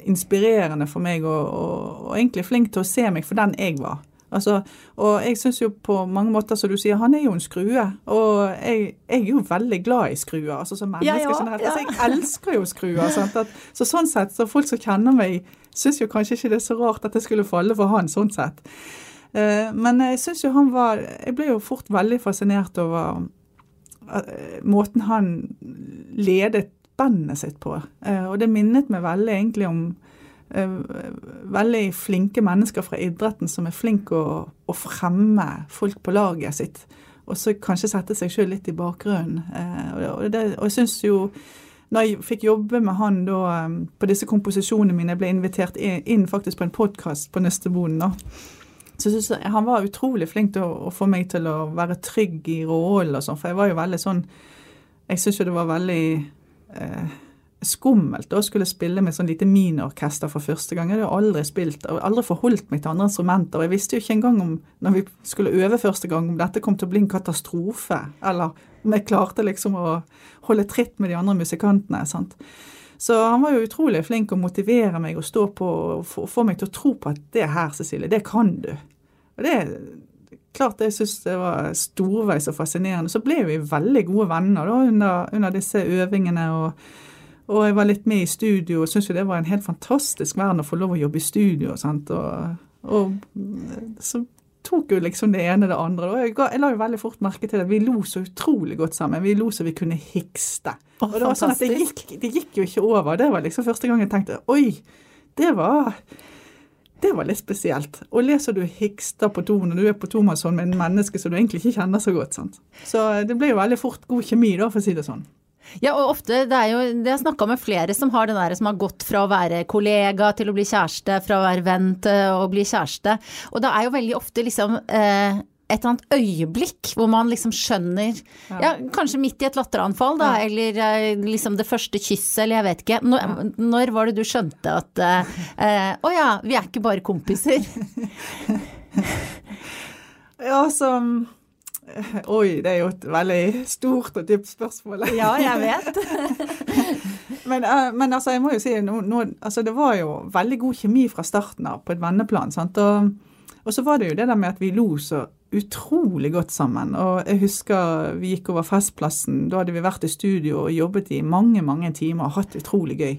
inspirerende for meg og, og, og egentlig flink til å se meg for den jeg var. Altså, og jeg syns jo på mange måter, som du sier, han er jo en skrue. Og jeg, jeg er jo veldig glad i skruer, altså som menneske. Ja, ja, generelt. Altså, jeg elsker jo skruer. At, så sånn sett, så folk som kjenner meg, syns jo kanskje ikke det er så rart at det skulle falle for han, sånn sett. Uh, men jeg syns jo han var Jeg ble jo fort veldig fascinert over uh, måten han ledet bandet sitt på. Uh, og det minnet meg veldig egentlig om Eh, veldig flinke mennesker fra idretten som er flinke å, å fremme folk på laget sitt. Og så kanskje sette seg sjøl litt i bakgrunnen. Eh, og, det, og jeg syns jo når jeg fikk jobbe med han da eh, på disse komposisjonene mine, jeg ble invitert inn faktisk på en podkast på Nøsteboden, da. Så synes jeg Han var utrolig flink til å, å, få meg til å være trygg i rollen og sånn, for jeg var jo veldig sånn Jeg syns jo det var veldig eh, skummelt å skulle spille med sånn lite miniorkester for første gang. Jeg hadde aldri spilt, og aldri forholdt meg til andre instrumenter. og Jeg visste jo ikke engang om når vi skulle øve første gang, om dette kom til å bli en katastrofe. Eller om jeg klarte liksom å holde tritt med de andre musikantene. sant? Så han var jo utrolig flink å motivere meg og stå på og få meg til å tro på at det her, Cecilie, det kan du. Og det klart jeg synes det var storveis og fascinerende. Så ble vi veldig gode venner da under, under disse øvingene. og og jeg var litt med i studio og syntes jo det var en helt fantastisk verden å få lov å jobbe i studio. Sant? Og, og så tok jo liksom det ene det andre. Og jeg, ga, jeg la jo veldig fort merke til at vi lo så utrolig godt sammen. Vi lo så vi kunne hikste. Oh, og det var sånn at det gikk, det gikk, jo ikke over. Det var liksom første gang jeg tenkte oi, det var det var litt spesielt. Og leser du hikster på to når du er på tomannshånd med en menneske som du egentlig ikke kjenner så godt. sant? Så det ble jo veldig fort god kjemi, da, for å si det sånn. Ja, og ofte, det er jo, det har snakka med flere som har det der som har gått fra å være kollega til å bli kjæreste, fra å være venn til å bli kjæreste. Og det er jo veldig ofte liksom eh, et eller annet øyeblikk hvor man liksom skjønner ja. ja kanskje midt i et latteranfall, da, ja. eller eh, liksom det første kysset, eller jeg vet ikke. Når, ja. når var det du skjønte at eh, eh, oh ja, vi er ikke bare kompiser? ja, altså Oi, det er jo et veldig stort og dypt spørsmål. Ja, jeg vet. men, uh, men, altså, jeg må jo si no, no, altså, det var jo veldig god kjemi fra starten av på et venneplan. sant? Og, og, så var det jo det der med at vi lo så utrolig godt sammen. Og jeg husker vi gikk over Festplassen. Da hadde vi vært i studio og jobbet i mange, mange timer og hatt utrolig gøy.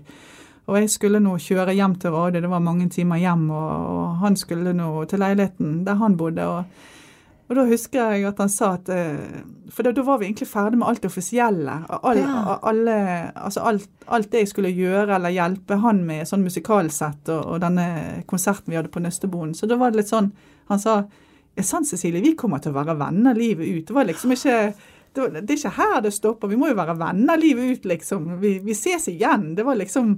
Og jeg skulle nå kjøre hjem til Råde, det var mange timer hjem, og, og han skulle nå til leiligheten der han bodde. og og da husker jeg at han sa at eh, For da, da var vi egentlig ferdig med alt det offisielle. All, ja. alle, altså alt, alt, det jeg skulle gjøre eller hjelpe han med sånn musikalsett og, og, denne konserten vi hadde på Nøsteboen. Så da var det litt sånn Han sa er sant, Cecilie, vi kommer til å være venner livet ut. Det var liksom ikke det, var, det er ikke her det stopper. Vi må jo være venner livet ut, liksom. Vi, vi ses igjen. Det var liksom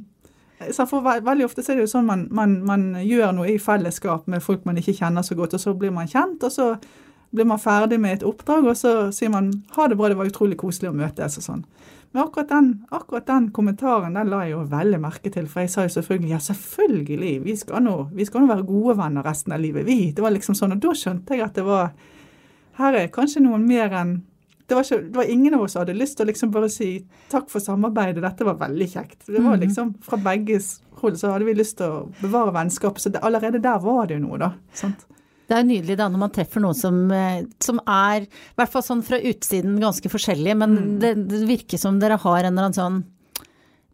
så for Veldig ofte er det jo sånn man, man, man, gjør noe i fellesskap med folk man ikke kjenner så godt, og så blir man kjent, og så blir man ferdig med et oppdrag, og så sier man ha det bra, det var utrolig koselig å møtes og sånn. Men akkurat den, akkurat den, kommentaren den la jeg jo veldig merke til, for jeg sa jo selvfølgelig ja, selvfølgelig, vi skal nå, vi skal nå være gode venner resten av livet, vi. Det var liksom sånn, og da skjønte jeg at det var Her er kanskje noen mer enn det var, ikke, det var, ingen av oss som hadde lyst til å liksom bare si takk for samarbeidet, dette var veldig kjekt. Det var mhm. liksom Fra begges hold så hadde vi lyst til å bevare vennskapet. Så det, allerede der var det jo noe, da. Sant? Det er nydelig da når man treffer noen som, eh, som er, i hvert fall sånn fra utsiden, ganske forskjellige, men mm. det, det, virker som dere har en eller annen sånn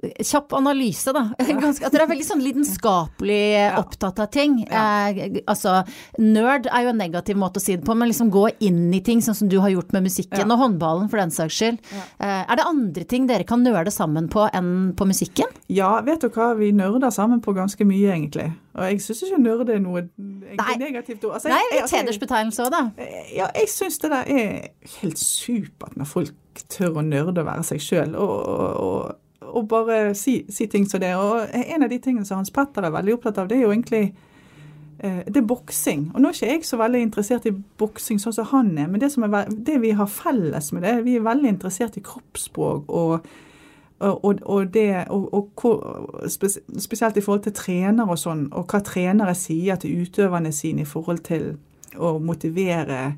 Kjapp analyse, da. Ganske, at dere er veldig sånn lidenskapelig opptatt av ting. Ja. Eh, altså, nerd er jo en negativ måte å si det på, men liksom gå inn i ting, sånn som du har gjort med musikken, ja. og håndballen for den saks skyld. Eh, er det andre ting dere kan nøle sammen på enn på musikken? Ja, vet du hva, vi nerder sammen på ganske mye, egentlig. Og jeg syns ikke nerd er noe Nei. negativt ord. Altså, Nei, litt altså, hedersbetegnelse òg, da. Eh, ja, jeg syns det der er helt supert når folk tør å nerde å være seg sjøl. og, og, og og bare si, si, ting som det. Og en av de tingene som Hans Petter er veldig opptatt av, det er jo egentlig eh, det er boksing. Og nå er ikke jeg så veldig interessert i boksing sånn som han er, men det, er, det vi har felles med det, vi er veldig interessert i kroppsspråk og, og, og, det, og, spesielt i forhold til trenere og sånn, og hva trenere sier til utøverne sine i forhold til å motivere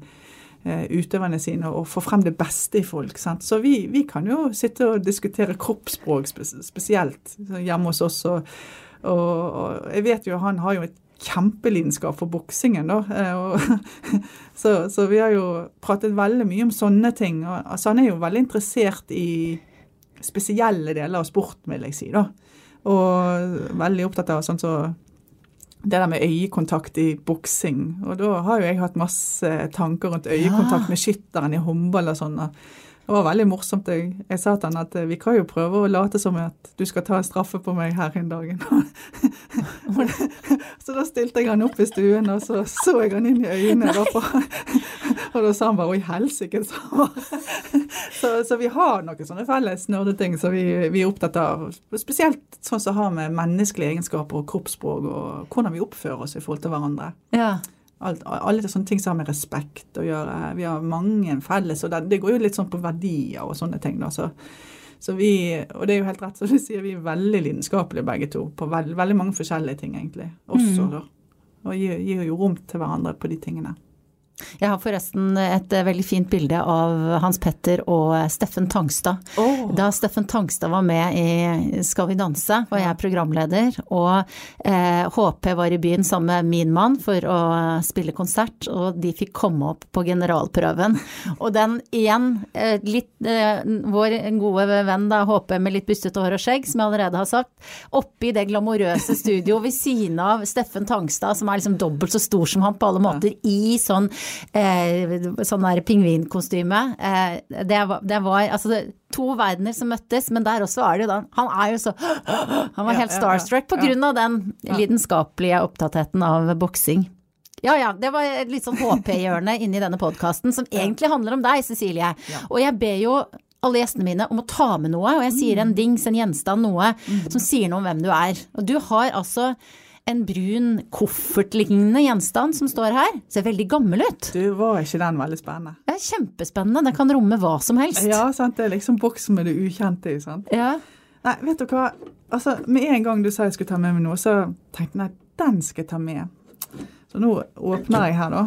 utøverne sine og få frem det beste i folk. Sant? Så vi, vi, kan jo sitte og diskutere kroppsspråk spesielt hjemme hos oss. Og, og, og, jeg vet jo han har jo et kjempelidenskap for boksingen, da. Og, så, så, vi har jo pratet veldig mye om sånne ting. Altså, han er jo veldig interessert i spesielle deler av sporten, vil jeg si. da. Og veldig opptatt av sånn så det der med øyekontakt i boksing. Og da har jo jeg hatt masse tanker rundt øyekontakt med skytteren i håndball og sånn. Det var veldig morsomt. Jeg, jeg, sa til han at eh, vi kan jo prøve å late som at du skal ta en straffe på meg her en dag. så da stilte jeg han opp i stuen, og så så jeg han inn i øynene. Da og da sa han bare 'oi, helsike', sa så, så vi har noen sånne felles nerdeting som vi, vi, er opptatt av. Spesielt sånn som har med menneskelige egenskaper og kroppsspråk og hvordan vi oppfører oss i forhold til hverandre. Ja. Alt, alle sånne ting som har med respekt å gjøre. Vi har mange felles, og det, det går jo litt sånn på verdier og sånne ting. da, så, så vi, og det er jo helt rett som du sier, vi er veldig lidenskapelige begge to på veld, veldig mange forskjellige ting, egentlig. Også, mm. da. Og gir, gir jo rom til hverandre på de tingene. Jeg har forresten et eh, veldig fint bilde av Hans Petter og Steffen Tangstad. Oh. Da Steffen Tangstad var med i Skal vi danse, var jeg programleder. Og eh, HP var i byen sammen med min mann for å spille konsert, og de fikk komme opp på generalprøven. Og den igjen, eh, litt eh, Vår gode venn da, HP med litt bustete hår og skjegg, som jeg allerede har sagt, oppi det glamorøse studio ved siden av Steffen Tangstad, som er liksom dobbelt så stor som han på alle måter, i sånn eh, sånn der pingvinkostyme. Eh, det, det, var altså to verdener som møttes, men der også er det jo da Han er jo så Han var helt starstruck på grunn av den lidenskapelige opptattheten av boksing. Ja ja, det var litt sånn HP-hjørne inni denne podkasten som egentlig handler om deg, Cecilie. Og jeg ber jo alle gjestene mine om å ta med noe, og jeg sier en dings, en gjenstand, noe mm. som sier noe om hvem du er. Og du har altså en brun koffertlignende gjenstand som står her. Ser veldig gammel ut. Du, var ikke den veldig spennende? Ja, kjempespennende. Den kan romme hva som helst. Ja, sant. Det er liksom boksen med det ukjente i, sant. Ja. Nei, vet du hva. Altså, med en gang du sa jeg skulle ta med meg noe, så tenkte jeg nei, den skal jeg ta med. Så nå åpner jeg her, da.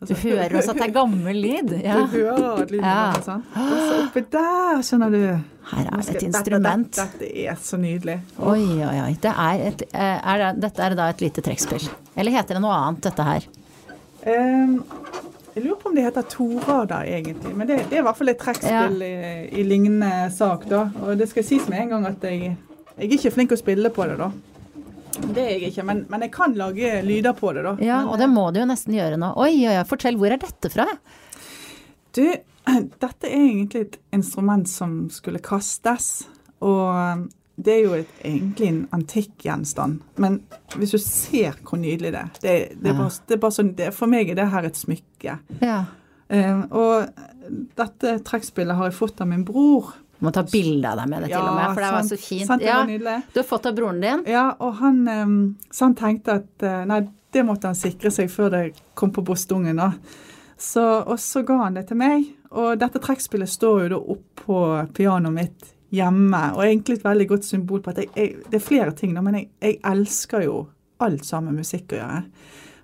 Du hører også at det er gammel lyd. Ja. Du hører lyden ja. er sånn. Og så oppi der, skjønner du. Her er det et instrument. Dette, dette, dette, er så nydelig. Oi, oi, oi. Det er et, eh, er det, dette er da et lite trekkspill. Eller heter det noe annet, dette her? Um, jeg lurer på om det heter torader, egentlig. Men det, det, er i hvert fall et trekkspill ja. i, i, lignende sak, da. Og det skal sies med en gang at jeg, jeg er ikke flink å spille på det, da. Det er jeg ikke, men, men, jeg kan lage lyder på det, da. Ja, men, og det må du jo nesten gjøre nå. Oi, oi, oi, fortell, hvor er dette fra? Du, dette er egentlig et instrument som skulle kastes. Og det er jo et, egentlig en antikk gjenstand. Men hvis du ser hvor nydelig det er det, det er bare, det er bare sånn, det, For meg er det her et smykke. Ja. Uh, og dette trekkspillet har jeg fått av min bror. Du må ta bilde av deg med det, til og med, for det var sant, så fint. Sant, det Ja, var nydelig. du har fått av broren din? Ja, og han, eh, så han tenkte at eh, nei, det måtte han sikre seg før det kom på brystungen. da. Så, og så ga han det til meg. Og dette trekkspillet står jo da oppå pianoet mitt hjemme, og egentlig et veldig godt symbol på at jeg, jeg Det er flere ting, da, men jeg, jeg elsker jo alt sammen musikk å gjøre.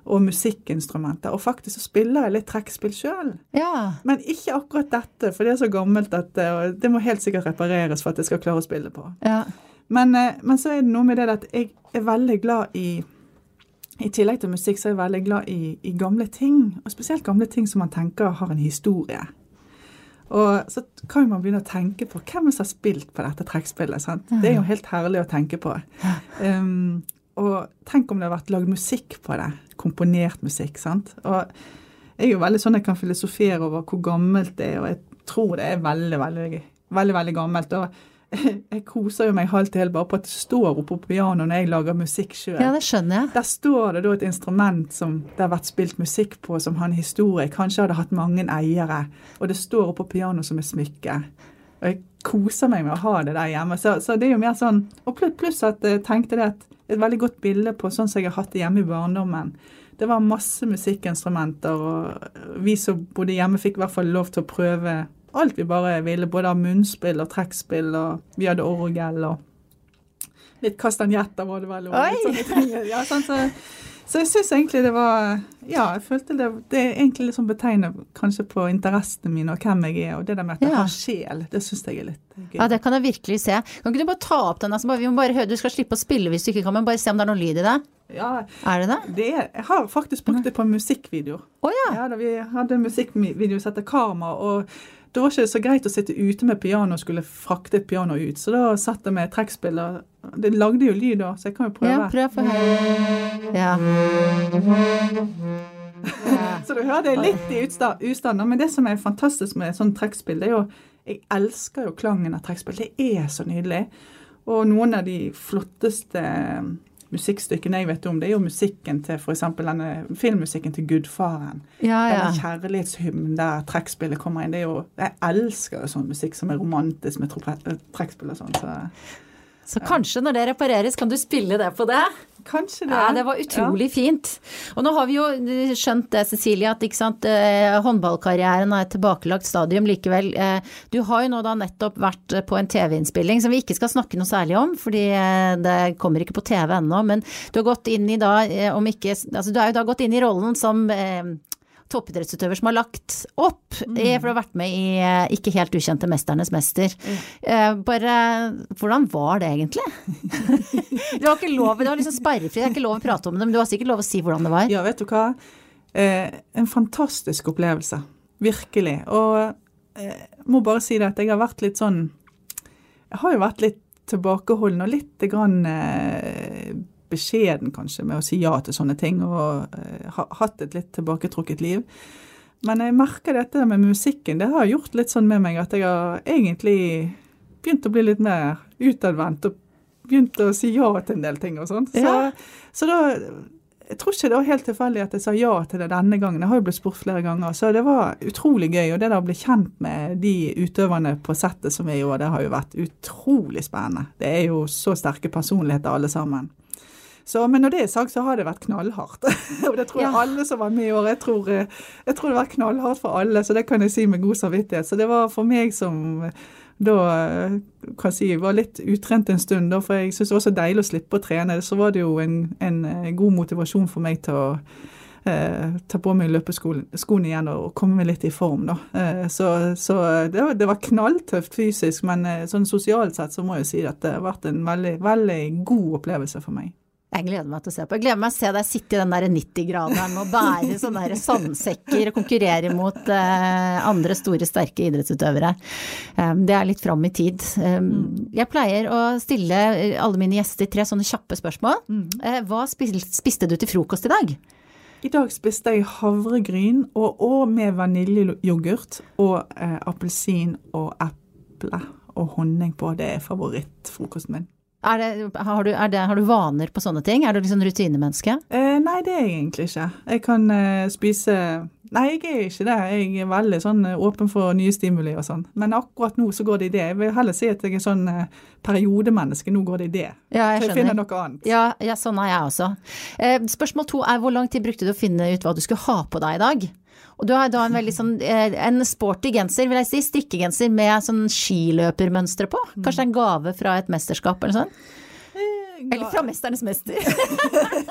Og musikkinstrumenter. Og faktisk så spiller jeg litt trekkspill sjøl. Ja. Men ikke akkurat dette, for det er så gammelt at det, og det må helt sikkert repareres for at jeg skal klare å spille på. ja. Men, eh, men så er det noe med det at jeg er veldig glad i I tillegg til musikk så er jeg veldig glad i, i gamle ting. Og spesielt gamle ting som man tenker har en historie. Og så kan man begynne å tenke på hvem som har spilt på dette trekkspillet. sant? Det er jo helt herlig å tenke på. Um, og tenk om det har vært lagd musikk på det. Komponert musikk. sant? Og jeg er jo veldig sånn jeg kan filosofere over hvor gammelt det er, og jeg tror det er veldig, veldig, veldig, veldig gammelt. og jeg koser jo meg halvt til bare på at det står oppe på pianoet når jeg lager musikk sjøl. ja, det skjønner jeg. Der står det da et instrument som det har vært spilt musikk på, som har en historie. Kanskje hadde hatt mange eiere. Og det står oppe på pianoet som et smykke. Og jeg koser meg med å ha det der hjemme. Så, så det er jo mer sånn Og pluss at jeg tenkte det at et veldig godt bilde på sånn som jeg har hatt det hjemme i barndommen. Det var masse musikkinstrumenter, og vi som bodde hjemme, fikk i hvert fall lov til å prøve alt vi bare ville. Både av munnspill og trekkspill, og vi hadde orgel og litt kastanjetter var det vel. Og litt sånne ting. Ja, sånn så, så jeg syns egentlig det var Ja, jeg følte det, det er egentlig litt sånn betegnet kanskje på interessene mine og hvem jeg er, og det der med at jeg Ja. har sjel, det syns jeg er litt gøy. Ja, det kan jeg virkelig se. Kan ikke du bare ta opp den? Altså, vi må bare høre, Du skal slippe å spille hvis du ikke kan, men bare se om det er noe lyd i det. Ja, Er det det? det er, jeg har faktisk brukt det på en musikkvideo. Å ja. Ja, da vi hadde en musikkvideo som heter Karma, og det var ikke så greit å sitte ute med piano og skulle frakte et piano ut, så da satt jeg med trekkspill, det lagde jo lyd da, så jeg kan jo prøve. Ja, prøv å høre. Ja. Så du hører det litt i ustand, men det som er fantastisk med sånn trekkspill, det er jo Jeg elsker jo klangen av trekkspill. Det er så nydelig. Og noen av de flotteste musikkstykkene jeg vet om, det er jo musikken til f.eks. denne filmmusikken til Gudfaren. Ja, ja. Denne kjærlighetshymnen der trekkspillet kommer inn. Det er jo, jeg elsker jo sånn musikk som er romantisk med trekkspill og sånn. Så Så kanskje når det repareres, kan du spille det på det? kanskje det. Ja, det var utrolig fint. Og nå har vi jo eh, skjønt det, Cecilie, at sant, eh, håndballkarrieren er et tilbakelagt stadium likevel. Eh, du har jo nå da nettopp vært på en TV-innspilling som vi ikke skal snakke noe særlig om, fordi det kommer ikke på TV ennå. Men du har gått inn i da, om ikke Altså du er jo da gått inn i rollen som eh, toppidrettsutøver som har lagt opp, Mm. for du har vært med i eh, Ikke helt ukjente Mesternes mester. Eh, bare Hvordan var det egentlig? Du har ikke lov, det var liksom sperrefri, det er ikke lov å prate om det, men du har sikkert lov å si hvordan det var. Ja, vet du hva? Eh, en fantastisk opplevelse. Virkelig. Og eh, må bare si det at jeg har vært litt sånn Jeg har jo vært litt tilbakeholden og litt grann eh, beskjeden kanskje med å si ja til sånne ting, og eh, ha, hatt et litt tilbaketrukket liv. Men jeg merker dette med musikken. Det har gjort litt sånn med meg at jeg har egentlig begynt å bli litt mer utadvendt og begynt å si ja til en del ting og sånn. Så, Ja. så da jeg tror ikke det var helt tilfeldig at jeg sa ja til det denne gangen. Jeg har jo blitt spurt flere ganger, så det var utrolig gøy. Og det da å bli kjent med de utøverne på settet som er i år, det har jo vært utrolig spennende. Det er jo så sterke personligheter alle sammen. Så, men når det er sagt, så har det vært knallhardt. og det tror jeg Ja. alle som var med i år. Jeg tror, eh, jeg tror det vært knallhardt for alle, så det kan jeg si med god samvittighet. Så det var for meg som da eh, kan jeg si, var litt utrent en stund, da, for jeg syns det var så deilig å slippe å trene. Så var det jo en, en eh, god motivasjon for meg til å eh, ta på meg løpeskoene igjen og komme meg litt i form. da. Eh, så så det, var, det var knalltøft fysisk, men eh, sånn sosialt sett så må jeg si at det har vært en veldig, veldig god opplevelse for meg. Jeg gleder meg til å se på. Jeg gleder meg til å se deg sitte i den der 90-graderen og bære sånne der sandsekker og konkurrere mot eh, andre store, sterke idrettsutøvere. Um, det er litt fram i tid. Um, jeg pleier å stille eh, alle mine gjester tre sånne kjappe spørsmål. Uh, hva spiste du til frokost i dag? I dag spiste jeg havregryn og, og med vaniljeyoghurt og eh, appelsin og eple og honning på. Det er favorittfrokosten min. Er det, har, du, er det, har du vaner på sånne ting? Er du liksom rutinemenneske? Eh, nei, det er jeg egentlig ikke. Jeg kan eh, spise Nei, jeg er ikke det. Jeg er veldig sånn eh, åpen for nye stimuli og sånn. Men akkurat nå så går det i det. Jeg vil heller si at jeg er sånn eh, periodemenneske. Nå går det i det. Ja, jeg skjønner. Så jeg finner noe annet. Ja, ja, sånn er jeg også. Eh, spørsmål to er hvor lang tid brukte du å finne ut hva du skulle ha på deg i dag? Og du har da en veldig sånn eh, en sporty genser, vil jeg si, strikkegenser med sånn skiløpermønstre på. Kanskje det er en gave fra et mesterskap eller sånn? Eller fra Mesternes mester.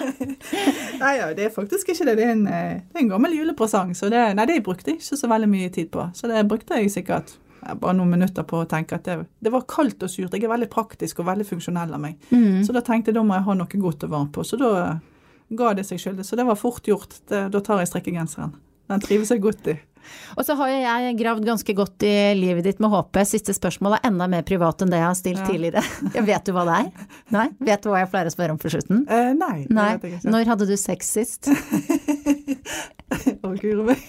Nei, ja, det er faktisk ikke det. Det er en, eh, det er en gammel julepresang. Så det, nei, det brukte jeg ikke så veldig mye tid på. Så det brukte jeg sikkert bare noen minutter på å tenke at det, det var kaldt og surt. Jeg er veldig praktisk og veldig funksjonell av meg. Så da tenkte jeg da må jeg ha noe godt og varmt på. Så da ga det seg sjøl. Så det var fort gjort. Det, da tar jeg strikkegenseren. Den trives jeg godt i. Og så har jeg gravd ganske godt i livet ditt med HP. Siste spørsmål er enda mer privat enn det jeg har stilt Ja. tidligere. Vet du hva det er? Nei? Vet du hva jeg pleier å spørre om på slutten? Eh, nei, Nei. Når hadde du sex sist? Å, guri meg.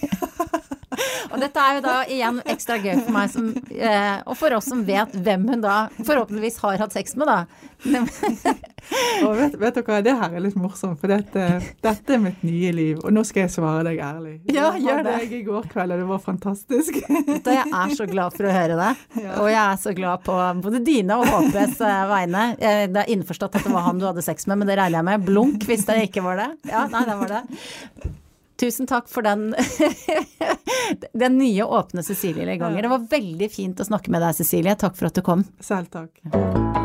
Og dette er jo da igjen ekstra gøy for meg som, eh, og for oss som vet hvem hun da forhåpentligvis har hatt sex med, da. Og vet, vet dere det her er litt morsomt, for dette, dette er mitt nye liv. Og nå skal jeg svare deg ærlig. Ja, gjør det. jeg i går kveld, og det var fantastisk. Da jeg er så glad for å høre det. Og jeg er så glad på både dine og HPs eh, vegne. Eh, Det er innforstått at det var han du hadde sex med, men det regner jeg med. Blunk hvis det ikke var det. Ja, nei, det var det. Tusen takk for den, den nye åpne Cecilie Leganger. Det var veldig fint å snakke med deg, Cecilie. Takk for at du kom. Selv takk.